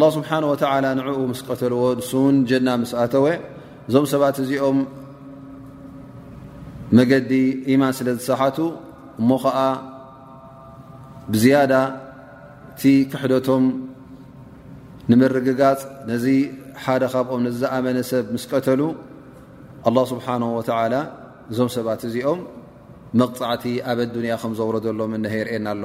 ላ ስብሓን ወተላ ንዕኡ ምስ ቀተልዎ ንሱ ውን ጀና ምስ ኣተወ እዞም ሰባት እዚኦም መገዲ ኢማን ስለ ዝሰሓቱ እሞ ከዓ ብዝያዳ እቲ ክሕደቶም ንምርግጋፅ ነዚ ሓደ ካብኦም ነዚ ዝኣመነ ሰብ ምስ ቀተሉ ኣላ ስብሓን ወተላ እዞም ሰባት እዚኦም መቕፃዕቲ ኣብ ኣዱንያ ከም ዘውረደሎም እነሀ ይርእየና ኣሎ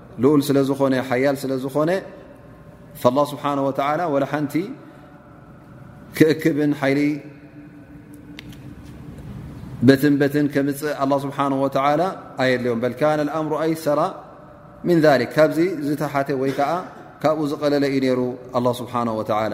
ልኡል ስለ ዝኾነ ሓያል ስለ ዝኾነ ላ ስብሓን ወተላ ወላ ሓንቲ ክእክብን ሓይሊ በትን በትን ከምፅእ ኣላ ስብሓን ወተላ ኣየድልዮም በል ካነ ኣምሩ ኣይሰራ ምን ሊክ ካብዚ ዝተሓተ ወይ ከዓ ካብኡ ዝቐለለ እዩ ነይሩ ኣላ ስብሓን ወተላ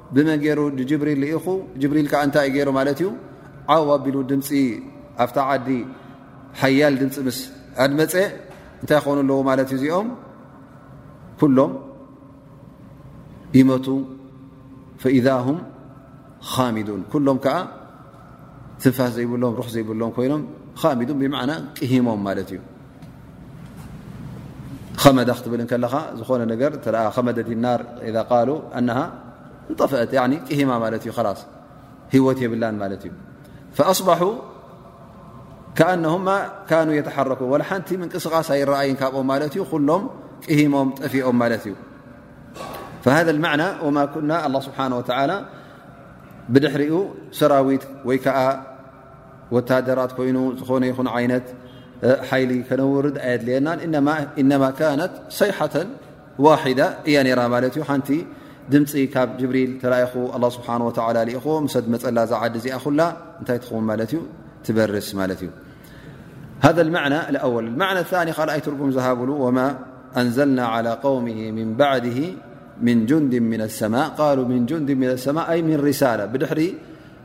ብመንገሩ ጅብሪል ልኢኹ ጅብሪል ከ እንታይ እዩ ገይሩ ማለት እዩ ዓው ኣቢሉ ድምፂ ኣብታ ዓዲ ሓያል ድምፂ ምስ ኣድመፀ እንታይ ክኾኑ ኣለዎ ማለት እዩ እዚኦም ኩሎም ይመቱ ፈኢዛ ሁም ካሚዱን ኩሎም ከዓ ትንፋስ ዘይብሎም ሩሕ ዘይብሎም ኮይኖም ካሚዱን ብማዕና ቅሂሞም ማለት እዩ ኸመዳ ክትብል ከለኻ ዝኾነ ነገር ከመደ ዲናር ቃሉ ኣነ ጠፍአት ቂሂማ ማለት እዩ ላስ ሂወት የብላን ማለት እዩ ኣስባሑ ከኣነማ ካኑ የተሓረኩ ወ ሓንቲ ምንቅስቃስ ኣይረኣይን ካብኦም ማለት እዩ ኩሎም ቂሂሞም ጠፊኦም ማለት እዩ ሃ መዕና ወማ ኩና ስብሓ ወላ ብድሕሪኡ ሰራዊት ወይ ከዓ ወታደራት ኮይኑ ዝኾነ ይኹን ዓይነት ሓይሊ ከነውርድ ኣየድልየናን ኢነማ ካነት ሰይሓተ ዋዳ እያ ነራ ማለት እዩ ሓንቲ ድምፂ ካብ ጅብሪል ተላኢኹ ኣ ስብሓ ወ ልእኹ ምሰድ መፀላ ዛዓዲ እዚኣ ኩላ እንታይ ትኸውን ማለት እዩ ትበርስ ማለት እዩ ሃ መዕና ኣወል መዕና ኒ ካልኣይ ትርጉም ዝሃብሉ ወማ ኣንዘልና ዓላ ውም ምን ባዕድ ምን ጅንድ ም ሰማ ቃሉ ምን ጅንድ ም ሰማ ኣይ ምን ርሳላ ብድሕሪ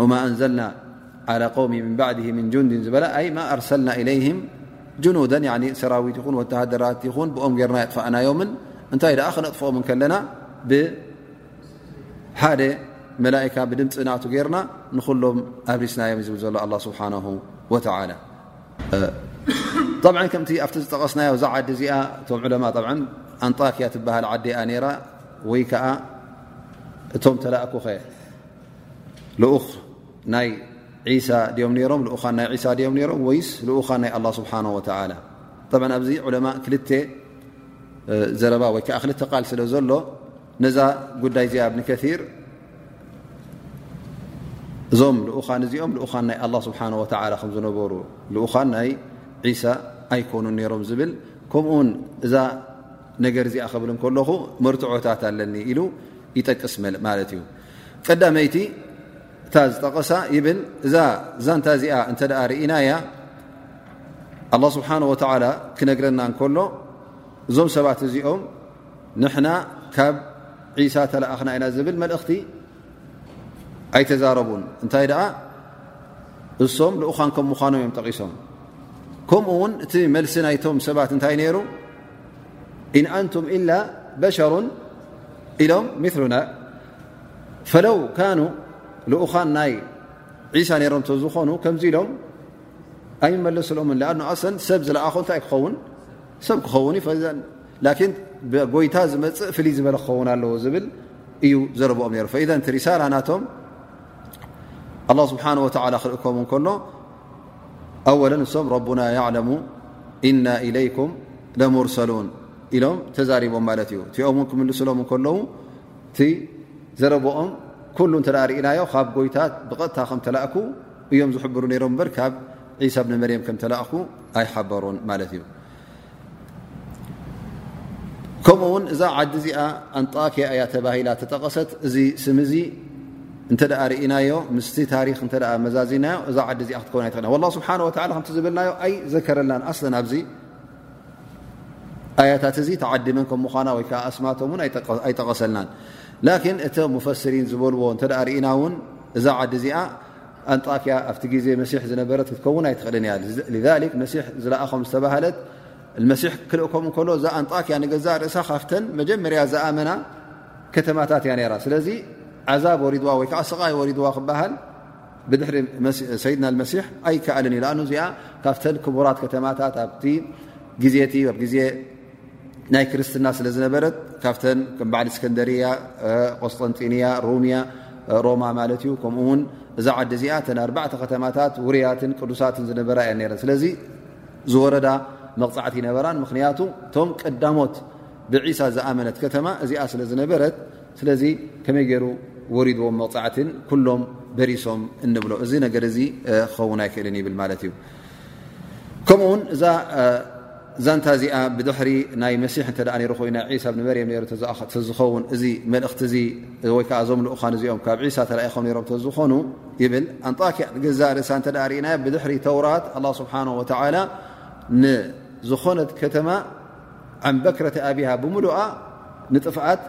ወማ ኣንዘልና ዓላ ቆውሚ ምን ባዕድሂ ምን ጁንድን ዝበላ ኣይ ማ ኣርሰልና ኢለይህም ጅኑደን ሰራዊት ይኹን ወተሃደራት ይኹን ብኦም ጌርና የጥፋእናዮምን እንታይ ደኣ ክነጥፍኦም ከለና ብሓደ መላእካ ብድምፂ ናቱ ጌርና ንኹሎም ኣብሪስናዮም ዝብል ዘሎ ኣላ ስብሓን ወተላ ብዓ ከምቲ ኣብቲ ዝጠቐስናዮ እዛ ዓዲ እዚኣ እቶም ዕለማ ኣንጣክያ ትበሃል ዓዲኣ ነይራ ወይ ከዓ እቶም ተላእኩኸ ልኡኽ ናይ ሳ ድዮም ሮም ልኡኻ ናይ ሳ ድዮም ሮም ወይስ ልኡኻ ናይ ኣላ ስብሓን ወተላ ብ ኣብዚ ዑለማ ክል ዘረባ ወይ ከዓ ክልተ ቃል ስለ ዘሎ ነዛ ጉዳይ እዚኣ ብኒ ከር እዞም ልኡኻን እዚኦም ልኡኻን ናይ ኣላ ስብሓን ወተላ ከም ዝነበሩ ልኡኻን ናይ ሳ ኣይኮኑን ነሮም ዝብል ከምኡውን እዛ ነገር እዚኣ ክብል እንከለኹ መርትዖታት ኣለኒ ኢሉ ይጠቅስ ማለት እዩ ቀዳመይቲ እታ ዝጠቐሳ ይብል እዛ ዛንታ እዚኣ እንተ ርእናያ ኣላ ስብሓን ወተላ ክነግረና እንከሎ እዞም ሰባት እዚኦም ንሕና ካብ ዒሳ ተለኣኽና ኢና ዝብል መልእኽቲ ኣይተዛረቡን እንታይ ደኣ እሶም ልኡኻን ከም ምዃኖም እዮም ጠቒሶም ከምኡ ውን እቲ መልሲ ናይቶም ሰባት እንታይ ነይሩ ኢን ኣንቱም ኢላ በሸሩ ኢሎም ምሉና ፈለው ካኑ ልኡኻን ናይ ዒሳ ነሮም ዝኾኑ ከምዚ ኢሎም ኣይመለስሎምን ኣ ኣሰን ሰብ ዝለኣኾ እንታይ ክኸውን ሰብ ክኸውን እዩ ላኪን ጎይታ ዝመፅእ ፍልይ ዝበለ ክኸውን ኣለዎ ዝብል እዩ ዘረብኦም ሩ ፈኢ ሪሳላ ናቶም ኣላ ስብሓን ወተላ ክልእከም ከሎ ኣወለ እሶም ረቡና ያዕለሙ እና ኢለይኩም ለሙርሰሉን ኢሎም ተዛሪቦም ማለት እዩ እቲኦም ውን ክምልስሎም ከለዉ እቲ ዘረብኦም ኩሉ እተ ርእናዮ ካብ ጎይታ ብቐጥታ ከም ተላእኩ እዮም ዝሕብሩ ነሮም በር ካብ ዒሳ ብኒ መርም ከም ተላእኩ ኣይሓበሩን ማለት እዩ ከምኡ ውን እዛ ዓዲ እዚኣ ኣንጣክያ እያ ተባሂላ ተጠቐሰት እዚ ስም እዚ እንተ ርእናዮ ምስ ታሪክ እተ መዛዚናዮ እዛ ዓዲ እዚኣ ክትከውን ኣይትክእል ላ ስብሓ ወ ከምቲ ዝበልናዮ ኣይ ዘከረልናን ኣስለን ኣብዚ ኣያታት እዚ ተዓዲመን ከም ምኳና ወይከዓ ኣስማቶም ውን ኣይጠቐሰልናን ላኪን እቶም ሙፈስሪን ዝበልዎ እተ ርእና ውን እዛ ዓዲ እዚኣ ኣንጣክያ ኣብቲ ግዜ መሲሕ ዝነበረት ክትከውን ኣይትኽእልን እያ ذ መሲሕ ዝለኣኾም ዝተባህለት መሲሕ ክልእኮም ከሎ እዛ ኣንጣክያ ንገዛእ ርእሳ ካብተን መጀመርያ ዝኣመና ከተማታት እያ ነራ ስለዚ ዓዛብ ወሪድዋ ወይ ከዓ ስቓይ ወሪድዋ ክበሃል ብድሕሪ ሰይድና መሲሕ ኣይከኣልን እዩ ኣ እዚኣ ካብተን ክቡራት ከተማታት ኣብቲ ግዜ ብ ግዜ ናይ ክርስትና ስለ ዝነበረት ካብተን ከም በዓል እስከንደርያ ቆስጠንጢንያ ሩምያ ሮማ ማለት እዩ ከምኡ ውን እዛ ዓዲ እዚኣ ተ ኣርባዕተ ከተማታት ውርያትን ቅዱሳትን ዝነበራ እየን ነረን ስለዚ ዝወረዳ መቕፃዕቲ ይነበራን ምክንያቱ እቶም ቀዳሞት ብዒሳ ዝኣመነት ከተማ እዚኣ ስለ ዝነበረት ስለዚ ከመይ ገይሩ ወሪድዎም መቕፃዕትን ኩሎም በሪሶም እንብሎ እዚ ነገር እዚ ክኸውን ኣይክእልን ይብል ማለት እዩ ከምኡ ውን እዛ ዛንታ እዚኣ ብድሕሪ ናይ መሲሕ እተ ሩ ኮይ ናይ ሳ ንመርም ሩ ዝኸውን እዚ መልእኽቲ እ ወይ ከዓ እዞም ልኡኻን እዚኦም ካብ ሳ ተላኢኾም ሮም ተዝኾኑ ይብል ኣንጣኪያ ንገዛ ርእሳ እተ ርእናዮ ብድሕሪ ተውራት ኣ ስብሓ ወ ንዝኾነት ከተማ ዕምበክረቲ ኣብያ ብምሉኣ ንጥፍኣት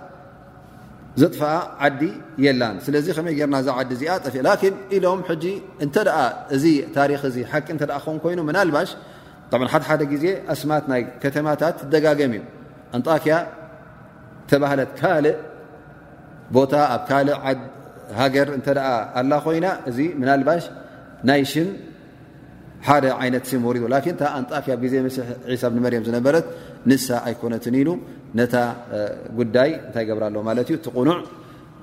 ዘጥፍኣ ዓዲ የላን ስለዚ ከመይ ጌርና እዛ ዓዲ እዚኣ ጠፍ ላኪን ኢሎም ሕጂ እንተ እዚ ታሪክ እዚ ሓቂ እተ ክኸውን ኮይኑ ምናልባሽ ሓደ ሓደ ግዜ ኣስማት ናይ ከተማታት ትደጋገም እዩ ኣንጣክያ ተባህለት ካልእ ቦታ ኣብ ካልእ ሃገር እተ ኣላ ኮይና እዚ ምናልባሽ ናይ ሽም ሓደ ዓይነት ስም ወሪዶ ላኪን እታ ኣንጣኪ ኣብ ግዜ መሲሕ ዒሳ ብኒ መርየም ዝነበረት ንሳ ኣይኮነትን ኢሉ ነታ ጉዳይ እንታይ ገብራ ኣሎ ማለት እዩ እቲ ቁኑዕ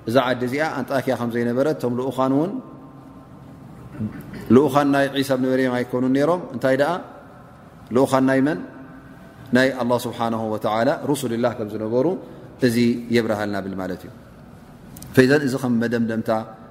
እዛ ዓዲ እዚኣ ኣንጣኪያ ከም ዘይነበረት እቶም ልኡኻን እውን ልኡኻን ናይ ዒሳ ብኒ መርየም ኣይኮኑን ነይሮም እንታይ ደኣ ልኡኻን ናይ መን ናይ ኣላ ስብሓን ወተላ ሩሱልላ ከም ዝነበሩ እዚ የብርሃልና ብል ማለት እዩ ፈዘን እዚ ከም መደምደምታ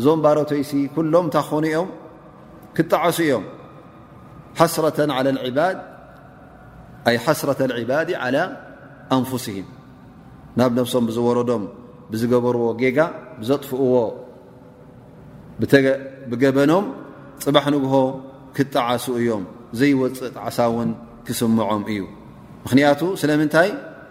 እዞም ባሮተይሲ ኩሎም እንታይ ክኾኑ እዮም ክጣዓሱ እዮም ሓስረተ ባድ ኣይ ሓስረተ ዕባድ ዓላ ኣንፍስሂም ናብ ነብሶም ብዝወረዶም ብዝገበርዎ ጌጋ ብዘጥፍእዎ ብገበኖም ፅባሕ ንግሆ ክጣዓሱ እዮም ዘይወፅእ ጣዕሳ እውን ክስምዖም እዩ ምክንያቱ ስለምንታይ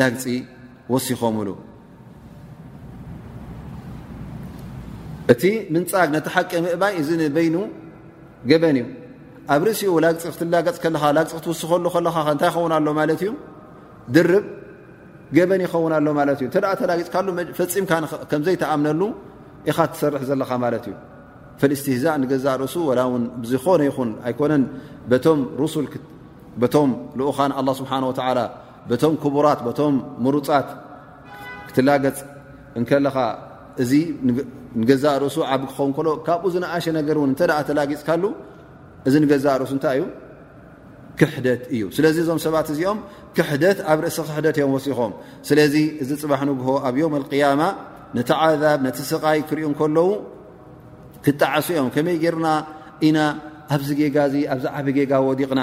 ላግጺ ወሲኾምሉ። እቲ ምንጻግ ነቲ ሓቂ ምእባይ እዚ ንበይኑ ገበን እዩ። ኣብ ርእሲኡ ላግጺ ክትላገጽ ከለኻ ላግጺ ክትውስኸሉ ከለኻ ከ እንታይ ይኸውን ኣሎ ማለት እዩ ድርብ ገበን ይኸውን ኣሎ ማለት እዩ። እንተ ተላጊጽካሉ ፈጺምካ ከም ዘይተኣምነሉ ኢኻ ትሰርሕ ዘለኻ ማለት እዩ። ፈልእስትህዛእ ንገዛእ ርእሱ ወላ እውን ብዝኾነ ይኹን ኣይኮነን በቶም ሩሱል በቶም ልኡኻን ኣላ ስብሓን ወተዓላ በቶም ክቡራት በቶም ምሩፃት ክትላገፅ እንከለኻ እዚ ንገዛእ ርእሱ ዓብ ክኸውን ከሎ ካብኡ ዝነኣሸ ነገር እውን እንተ ተላጊፅካሉ እዚ ንገዛእ ርእሱ እንታይ እዩ ክሕደት እዩ ስለዚ እዞም ሰባት እዚኦም ክሕደት ኣብ ርእሲ ክሕደት እዮም ወሲኾም ስለዚ እዚ ፅባሕ ንግሆ ኣብ ዮም ኣልቅያማ ነቲ ዓዛብ ነቲ ስቓይ ክሪኡ ከለዉ ክጣዓሱ እዮም ከመይ ጌርና ኢና ኣብዚ ጌጋ እዚ ኣብዚ ዓብ ጌጋ ወዲቕና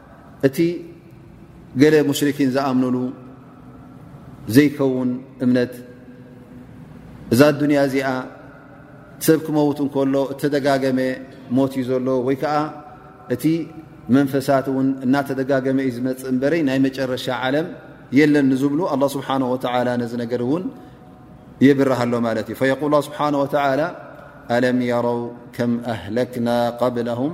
እቲ ገለ ሙሽርኪን ዝኣምኑሉ ዘይከውን እምነት እዛ ዱንያ እዚኣ ሰብ ክመውት እንከሎ እተደጋገመ ሞት እዩ ዘሎ ወይ ከዓ እቲ መንፈሳት ን እናተደጋገመ ዩ ዝመፅ በረ ናይ መጨረሻ ለም የለን ዝብ ه ስሓ ዚ ነገር ን የብርሃሎ ማ ዩ ል ስሓ ለም የረው ከም ኣህለክና ብም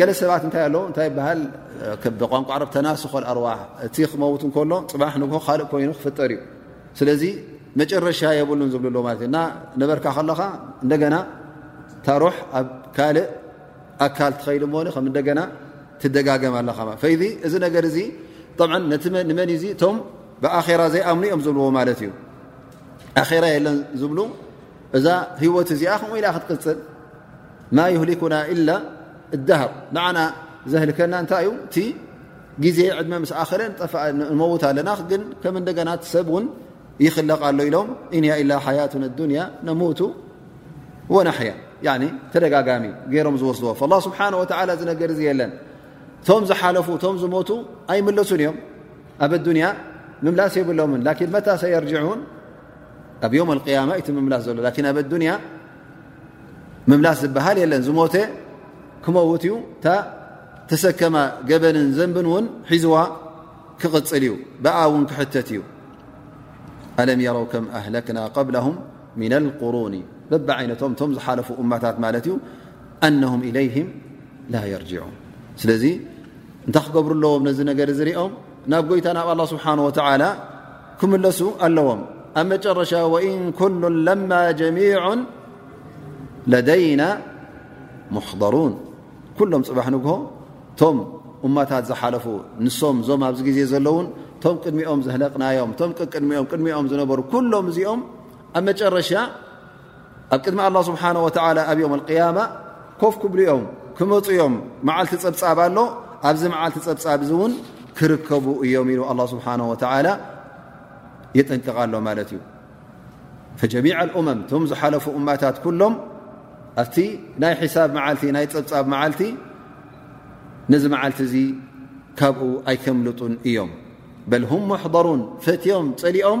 ገለ ሰባት እታይ ኣለ እታይ ሃል ቋንቋ ረ ተናስኮ ኣርዋ እቲ ክመውት ከሎ ፅባሕ ን ካልእ ኮይኑ ክፍጠር እዩ ስለዚ መጨረሻ የብሉ ዝብ ሎ እና ነበርካ ከለኻ እንደና ታሮሕ ኣብ ካልእ ኣካል ትኸይል ሞ ከም እንደና ትደጋገም ኣለኻ እዚ ነገር ዚ ንመን እ እቶም ብኣራ ዘይኣምኑ እዮም ዝብልዎ ማለት እዩ ኣራ የለን ዝብሉ እዛ ህወት እዚኣ ከምኡ ኢላ ክትቅፅል ማ የህሊኩና ኢላ ዳሃር ንዓና ዘህልከና እንታይ እዩ እቲ ግዜ ዕድመ ምስ ኣኸለ ጠፋእንመውት ኣለና ግን ከም እንደገና ሰብ እውን ይክለቕ ኣሎ ኢሎም ኢንያ ኢላ ሓያት ኣዱንያ ነሞቱ ወናሕያ ተደጋጋሚ ገይሮም ዝወስድዎ ላ ስብሓን ወላ እዚ ነገር እዚ የለን እቶም ዝሓለፉ እቶም ዝሞቱ ኣይምለሱን እዮም ኣብ ኣዱንያ ምምላስ የብሎምን ላኪን መታ ሰየርጅዑን ኣብ ዮም ኣልቅያማ እቲ ምምላስ ዘሎ ላኪን ኣብ ኣዱንያ ምምላስ ዝበሃል የለን ዝሞተ ክመውት እዩ እታ ተሰከማ ገበንን ዘንብን እውን ሒዝዋ ክቕፅል እዩ ብኣ እውን ክሕተት እዩ ኣለም የረው ከም ኣህለክና ቀብላሁም ምና ኣልቁሩኒ በብ ዓይነቶም እቶም ዝሓለፉ እማታት ማለት እዩ ኣነሁም ኢለይህም ላ የርጅዑን ስለዚ እንታይ ክገብሩ ኣለዎም ነዚ ነገር ዝሪኦም ናብ ጎይታ ናብ ኣላ ስብሓን ወተዓላ ክምለሱ ኣለዎም ኣብ መጨረሻ ወእን ኩሉ ለማ ጀሚዑ ለደይና ሙሕضሩን ኩሎም ፅባሕ ንግሆ እቶም እማታት ዝሓለፉ ንሶም እዞም ኣብዚ ግዜ ዘለውን እቶም ቅድሚኦም ዘህለቅናዮም እቶም ቅቅድሚኦም ቅድሚኦም ዝነበሩ ኩሎም እዚኦም ኣብ መጨረሻ ኣብ ቅድሚ ኣላ ስብሓን ወተላ ኣብ ዮም ቅያማ ኮፍ ክብሉ እዮም ክመፁ እዮም መዓልቲ ፀብፃብ ኣሎ ኣብዚ መዓልቲ ፀብፃብ እዚ እውን ክርከቡ እዮም ኢሉ ኣላ ስብሓን ወተላ የጠንቅቕ ኣሎ ማለት እዩ ፈጀሚዕ ልእመም እቶም ዝሓለፉ እማታት ኩሎም ኣብቲ ናይ ሒሳብ መዓልቲ ናይ ፀብፃብ መዓልቲ ነዚ መዓልቲ እዚ ካብኡ ኣይከምልጡን እዮም በል ሁም መሕضሩን ፈትዮም ፀሊኦም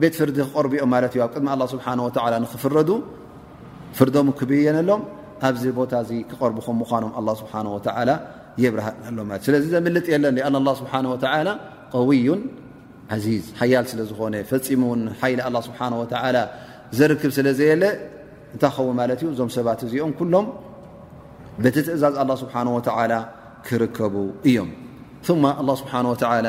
ቤት ፍርዲ ክቀርቡኦም ማለት እዩ ኣብ ቅድሚ ኣላ ስብሓን ወተላ ንክፍረዱ ፍርዶም ክብየነሎም ኣብዚ ቦታ እዚ ክቀርቡ ከም ምኳኖም ኣላ ስብሓን ወተላ የብርሃሎም ማለት ስለዚ ዘምልጥ የለን ኣን ኣላ ስብሓን ወተላ ቀውዩን ዓዚዝ ሓያል ስለ ዝኾነ ፈፂሙ ውን ሓይሊ ኣላ ስብሓን ወተላ ዘርክብ ስለ ዘየለ እንታይ ኸውን ማለት እዩ እዞም ሰባት እዚኦም ኩሎም በቲ ትእዛዝ ኣላ ስብሓን ወተላ ክርከቡ እዮም ማ ኣላ ስብሓን ወተላ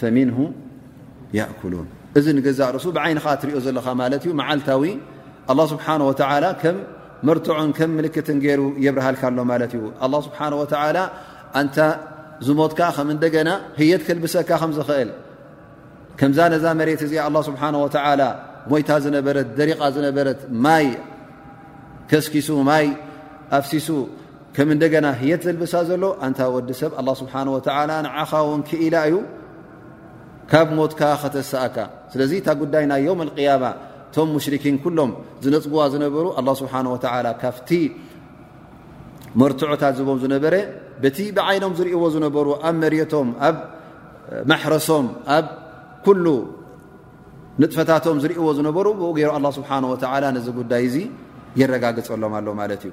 ፈሚንሁ ያእኩሉን እዚ ንገዛእ ርእሱ ብዓይኒ ኸዓ ትሪኦ ዘለኻ ማለት እዩ መዓልታዊ ኣላ ስብሓን ወተዓላ ከም መርትዖን ከም ምልክትን ገይሩ የብርሃልካ ኣሎ ማለት እዩ ኣላ ስብሓን ወተዓላ ኣንታ ዝሞትካ ከም እንደገና ህየት ክልብሰካ ከም ዝኽእል ከምዛ ነዛ መሬት እዚኣ ኣላ ስብሓን ወተዓላ ሞይታ ዝነበረት ደሪቓ ዝነበረት ማይ ከስኪሱ ማይ ኣፍሲሱ ከም እንደገና ህየት ዘልብሳ ዘሎ ኣንታ ወዲ ሰብ ኣላ ስብሓን ወተላ ንዓኻ ውን ክኢላ እዩ ካብ ሞትካ ከተሰእካ ስለዚ እታ ጉዳይ ናይ ዮም ኣልቅያማ እቶም ሙሽርኪን ኩሎም ዝነፅግዋ ዝነበሩ ኣላ ስብሓን ወተላ ካብቲ መርትዖታት ዝቦም ዝነበረ በቲ ብዓይኖም ዝርእዎ ዝነበሩ ኣብ መሬቶም ኣብ ማሕረሶም ኣብ ኩሉ ንጥፈታቶም ዝርእዎ ዝነበሩ ብኡ ገይሩ ኣላ ስብሓን ወተላ ነዚ ጉዳይ እዚ የረጋግፀሎም ኣሎ ማለት እዩ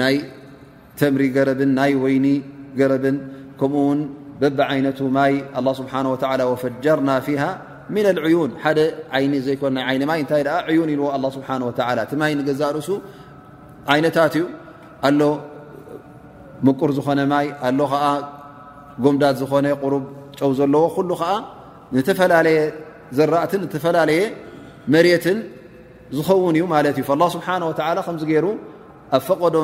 ናይ ተምሪ ገረብን ናይ ወይኒ ገረብን ከምኡ ውን በቢ ዓይነቱ ማይ ኣላ ስብሓ ወላ ወፈጀርና ፊሃ ምን ኣልዕዩን ሓደ ዓይኒ ዘይኮ ናይ ዓይኒ ማይ እንታይ ኣ ዕዩን ኢልዎ ኣላ ስብሓ ወላ እቲ ማይ ንገዛ ርእሱ ዓይነታት እዩ ኣሎ ምቁር ዝኾነ ማይ ኣሎ ከዓ ጎምዳት ዝኾነ ቁሩብ ጨው ዘለዎ ኩሉ ከዓ ንተፈላለየ ዘራእትን ንተፈላለየ መሬትን ዝኸውን እዩ ማለት እዩ ላ ስብሓን ወተላ ከምዚ ገይሩ ኣብ ፈቐዶ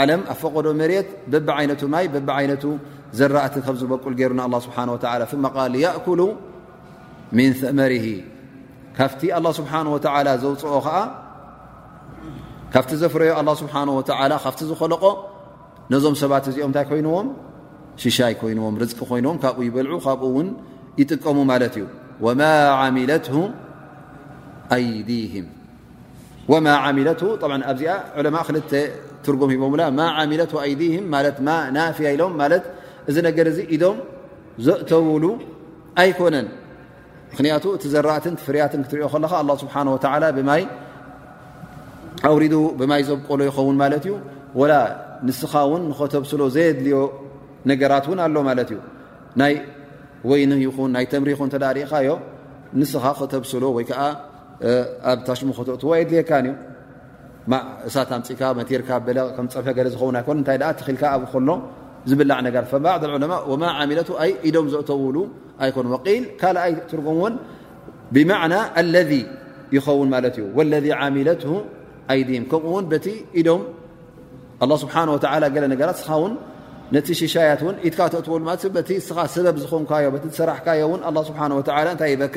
ዓለም ኣብ ፈቐዶ መሬት በቢ ዓይነቱ ማይ በቢ ዓይነቱ ዘራእቲ ከም ዝበቁል ገይሩ ንኣ ስብሓ ወላ ማ ቃል ያእኩሉ ምን ተመር ካብቲ ኣላ ስብሓን ወተላ ዘውፅኦ ከዓ ካብቲ ዘፍረዮ ኣላ ስብሓን ወተላ ካብቲ ዝኸለቆ ነዞም ሰባት እዚኦም እንታይ ኮይንዎም ሽሻይ ኮይንዎም ርዝቂ ኮይንዎም ካብኡ ይበልዑ ካብኡ እውን ይጥቀሙ ማለት እዩ ወማ ዓሚለት ኣይዲህም ወማ ዓሚለት ኣብዚኣ ዕለማ ክልተ ትርጉም ሂቦምላ ማ ዓሚለት ኣይዲህም ማለት ማ ናፍያ ኢሎም ማለት እዚ ነገር እዚ ኢዶም ዘእተውሉ ኣይኮነን ምክንያቱ እቲ ዘራእትን ፍርያትን ክትሪኦ ከለካ ኣላ ስብሓን ወተላ ብማይ ኣውሪዱ ብማይ ዘብቆሎ ይኸውን ማለት እዩ ወላ ንስኻ እውን ንኸተብስሎ ዘየድልዮ ነገራት እውን ኣሎ ማለት እዩ ናይ ወይኒ ይኹን ናይ ተምሪ ይኹን ተዳሪእኻዮ ንስኻ ከተብስሎ ወይ ከዓ ኣብ ታሽሙ ከተእትዎ የድልየካን እዩ ማእ እሳት ኣምፅእካ መቲርካ በለ ከም ፀብሒ ገለ ዝኸውን ኣይኮነ እንታይ ደኣ ትኺልካ ኣብ ከሎ ዝብላዕ ነገር ፈባዕድ ዑለማ ወማ ዓሚለቱ ኣይ ኢዶም ዘእተውሉ ኣይኮኑ ወቂል ካልኣይ ትርጉም እውን ብማዕና ኣለذ ይኸውን ማለት እዩ ወለذ ዓሚለት ኣይዲም ከምኡ ውን በቲ ኢዶም ኣላ ስብሓን ወተላ ገለ ነገራት እስኻ ውን ነቲ ሽሻያት እውን ኢትካ ተእትወሉ ማለት በቲ እስኻ ሰበብ ዝኾንካዮ በቲ ዝሰራሕካዮ እውን ኣላ ስብሓን ወተላ እንታይ ይበካ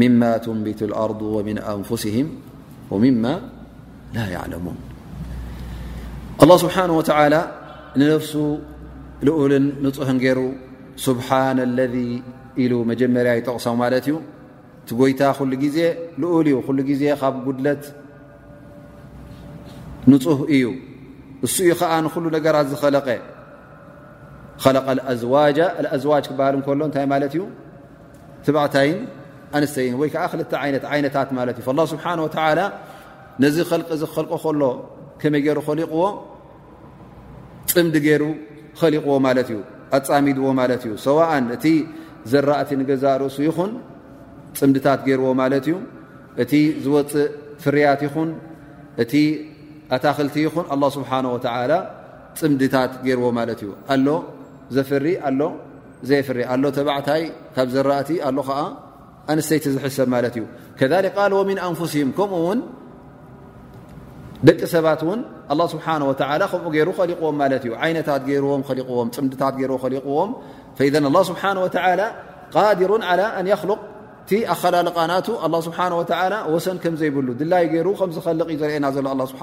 ምማ ትንቢቱ ኣርض ወምን ኣንፍስህም ወምማ ላ ያዕለሙን ኣላ ስብሓን ወተላ ንነፍሱ ልኡልን ንፁህን ገይሩ ስብሓና ለذ ኢሉ መጀመርያ ይጠቕሶ ማለት እዩ እቲ ጎይታ ኩሉ ግዜ ልኡል እዩ ኩሉ ግዜ ካብ ጉድለት ንፁህ እዩ እሱ ዩ ከዓ ንኩሉ ነገራት ዝኸለቀ ኸለቀ ኣዋጅ ክበሃል ከሎ እንታይ ማለት እዩ ትባዕታይን ኣንስተይን ወይ ከዓ ክልተ ዓይነት ዓይነታት ማለት እዩ ላ ስብሓን ወተላ ነዚ ከልቂ ዚ ክኸልቆ ከሎ ከመይ ገይሩ ኸሊቕዎ ፅምዲ ገይሩ ኸሊቕዎ ማለት እዩ ኣፃሚድዎ ማለት እዩ ሰዋእን እቲ ዘራእቲ ንገዛ ርእሱ ይኹን ፅምድታት ገይርዎ ማለት እዩ እቲ ዝወፅእ ፍርያት ይኹን እቲ ኣታክልቲ ይኹን ኣላ ስብሓን ወተላ ፅምድታት ገይርዎ ማለት እዩ ኣሎ ዘፍሪ ኣሎ ዘየፍሪ ኣሎ ተባዕታይ ካብ ዘራእቲ ኣሎ ኸዓ ኣንስተይቲ ዝሕሰብ ማለት እዩ ከ ቃል ወሚን ኣንፍሲም ከምኡ ውን ደቂ ሰባት ን ኣ ስብሓ ከምኡ ገይሩ ከሊቕዎም ማለት እዩ ዓይነታት ገይርዎም ሊዎም ፅምድታት ገይርዎ ከሊቕዎም ኣ ስብሓ ቃዲሩ ን ሉቅ ቲ ኣኸላልቃና ስብሓ ወሰን ከምዘይብሉ ድላይ ገይሩ ከምዝኸልቕ እዩ ዘርኤና ዘሎ ስብሓ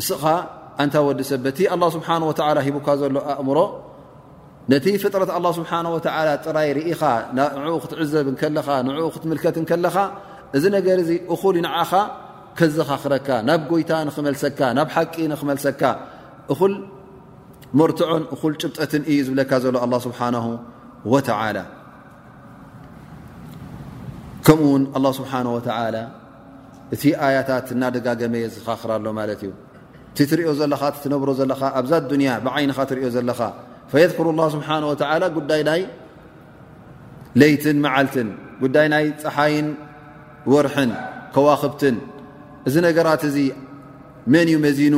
እስኻ ኣንታ ወዲ ሰብ በቲ ኣላ ስብሓን ወተላ ሂቡካ ዘሎ ኣእምሮ ነቲ ፍጥረት ኣላ ስብሓን ወተላ ጥራይ ርኢኻ ንኡ ክትዕዘብ ከለኻ ንኡ ክትምልከት ከለኻ እዚ ነገር እዚ እኹል ይንዓኻ ከዘኻኽረካ ናብ ጎይታ ንኽመልሰካ ናብ ሓቂ ንኽመልሰካ እኹል መርትዖን እኹል ጭብጠትን እዩ ዝብለካ ዘሎ ኣላ ስብሓን ወተላ ከምኡ ውን ኣላ ስብሓን ወተላ እቲ ኣያታት እናደጋገመ የዘኻኽር ኣሎ ማለት እዩ እቲ ትሪኦ ዘለኻ ትነብሮ ዘለኻ ኣብዛ ዱንያ ብዓይንኻ ትሪኦ ዘለኻ ፈየذክሩ ላ ስብሓን ወተላ ጉዳይ ናይ ለይትን መዓልትን ጉዳይ ናይ ፀሓይን ወርሕን ከዋኽብትን እዚ ነገራት እዚ መን እዩ መዚኑ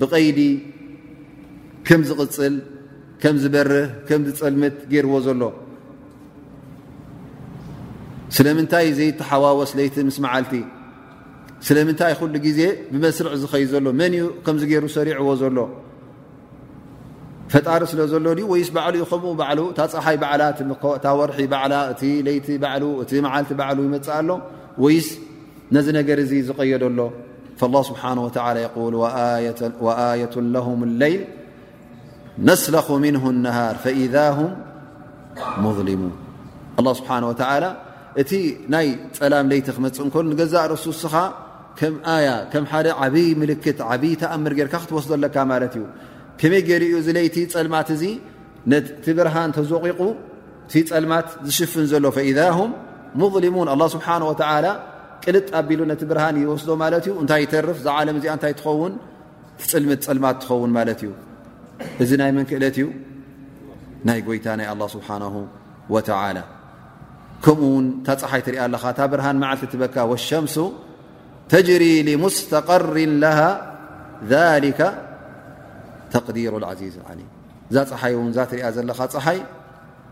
ብቀይዲ ከም ዝቕፅል ከም ዝበርህ ከም ዝፀልምት ገይርዎ ዘሎ ስለምንታይ ዘይተሓዋወስ ለይቲ ምስ መዓልቲ ስለምንታይ ኩሉ ግዜ ብመስርዕ ዝኸይ ዘሎ መን ዩ ከምዚ ገይሩ ሰሪዕዎ ዘሎ ፈጣሪ ስለ ዘሎ ዩ ወይስ ባዕሉ ዩ ከምኡ ባዕሉ እታ ፀሓይ ባዕላ እታ ወርሒ ባዕላ እቲ ለይቲ ባዕሉ እቲ መዓልቲ ባዕሉ ይመፅእ ኣሎ ወይስ ነዚ ነገር እዚ ዝቀየደሎ ስብሓ ወ ኣየት ለይል ነስለኹ ምንሁ ነሃር ፈኢዛ ሁም ሙظሊሙን ኣላ ስብሓን ወተዓላ እቲ ናይ ጸላም ለይቲ ክመፅ እንከሉ ንገዛእ ርሱ እስኻ ከም ኣያ ከም ሓደ ዓብይ ምልክት ዓብይ ተኣምር ጌርካ ክትወስዶ ኣለካ ማለት እዩ ከመይ ገይሩ እዩ እዚ ለይቲ ፀልማት እዚ ነቲ ብርሃን ተዘቂቑ እቲ ፀልማት ዝሽፍን ዘሎ ፈኢዛ ሁም ሙظሊሙን ኣላ ስብሓን ወተዓላ ቅልጥ ኣቢሉ ነቲ ብርሃን ይወስዶ ማለት እዩ እንታይ ይተርፍ ዝዓለም እዚኣ እንታይ ትኸውን ትጽልምት ጸልማት ትኸውን ማለት እዩ እዚ ናይ መን ክእለት እዩ ናይ ጎይታ ናይ ኣላ ስብሓን ወተላ ከምኡ ውን እታ ፀሓይ ትርኣ ኣለኻ እታ ብርሃን መዓልቲ ትበካ ወሸምሱ ተጅሪ ሙስተቀሪ ለሃ ሊከ ተቅዲሩ ዓዚዝ ዓሊም እዛ ፀሓይ ውን እዛ ትርኣ ዘለኻ ፀሓይ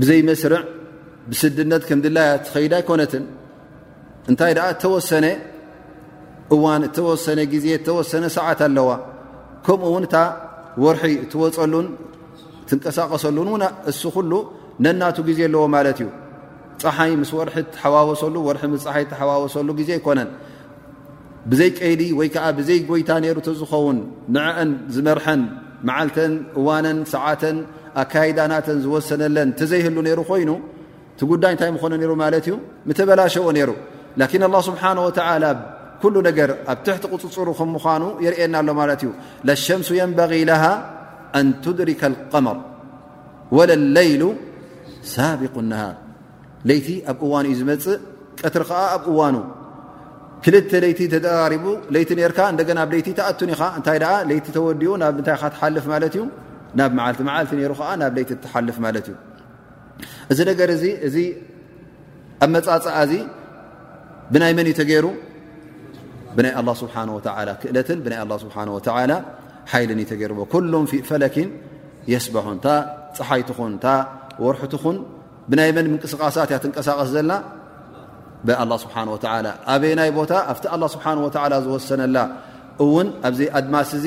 ብዘይ መስርዕ ብስድነት ከም ድላያ ትኸይድ ኣይኮነትን እንታይ ደኣ እተወሰነ እዋን እተወሰነ ግዜ እተወሰነ ሰዓት ኣለዋ ከምኡ እውን እታ ወርሒ እትወፀሉን ትንቀሳቀሰሉን ን እሱ ኩሉ ነናቱ ግዜ ኣለዎ ማለት እዩ ፀሓይ ምስ ወርሒ ተሓዋወሰሉ ወርሒ ምስ ፀሓይ ተሓዋወሰሉ ግዜ ኣይኮነን ብዘይ ቀይዲ ወይ ከዓ ብዘይ ጎይታ ነይሩ ተዝኸውን ንዐን ዝመርሐን መዓልተን እዋነን ሰዓተን ኣካይዳናተን ዝወሰነለን ተዘይህሉ ነይሩ ኮይኑ እቲ ጉዳይ እንታይ ምኾነ ነይሩ ማለት እዩ ምተበላሸዎ ነይሩ ላኪን ኣላ ስብሓን ወተላ ኩሉ ነገር ኣብ ትሕቲ ቁፅፅሩ ከም ምኳኑ የርእየና ኣሎ ማለት እዩ ለሸምሱ የንበغ ለሃ ኣንትድሪከ ቀመር ወለለይሉ ሳቢق ነሃር ለይቲ ኣብ እዋኑ እዩ ዝመፅእ ቀትሪ ከዓ ኣብ እዋኑ ክልተ ለይቲ ተደራሪቡ ለይቲ ነርካ እንደገና ኣብ ለይቲ ተኣቱን ኢኻ እንታይ ደኣ ለይቲ ተወዲኡ ናብ ምንታይ ካ ትሓልፍ ማለት እዩ ናብ መዓልቲ መዓልቲ ነይሩ ከዓ ናብ ለይቲ ትሓልፍ ማለት እዩ እዚ ነገር እዚ እዚ ኣብ መፃፅኣ እዚ ብናይ መን እዩ ተገይሩ ብናይ ኣላ ስብሓን ወተላ ክእለትን ብናይ ኣላ ስብሓን ወተላ ሓይልን እዩ ተገይርዎ ኩሉም ፊ ፈለኪን የስበሑን እታ ፀሓይ ትኹን እታ ወርሒ ትኹን ብናይ መን ምንቅስቃሳት እያ ትንቀሳቀስ ዘላ ብኣላ ስብሓ ወላ ኣበይ ናይ ቦታ ኣብቲ ኣላ ስብሓ ወላ ዝወሰነላ እውን ኣብዚ ኣድማስ እዚ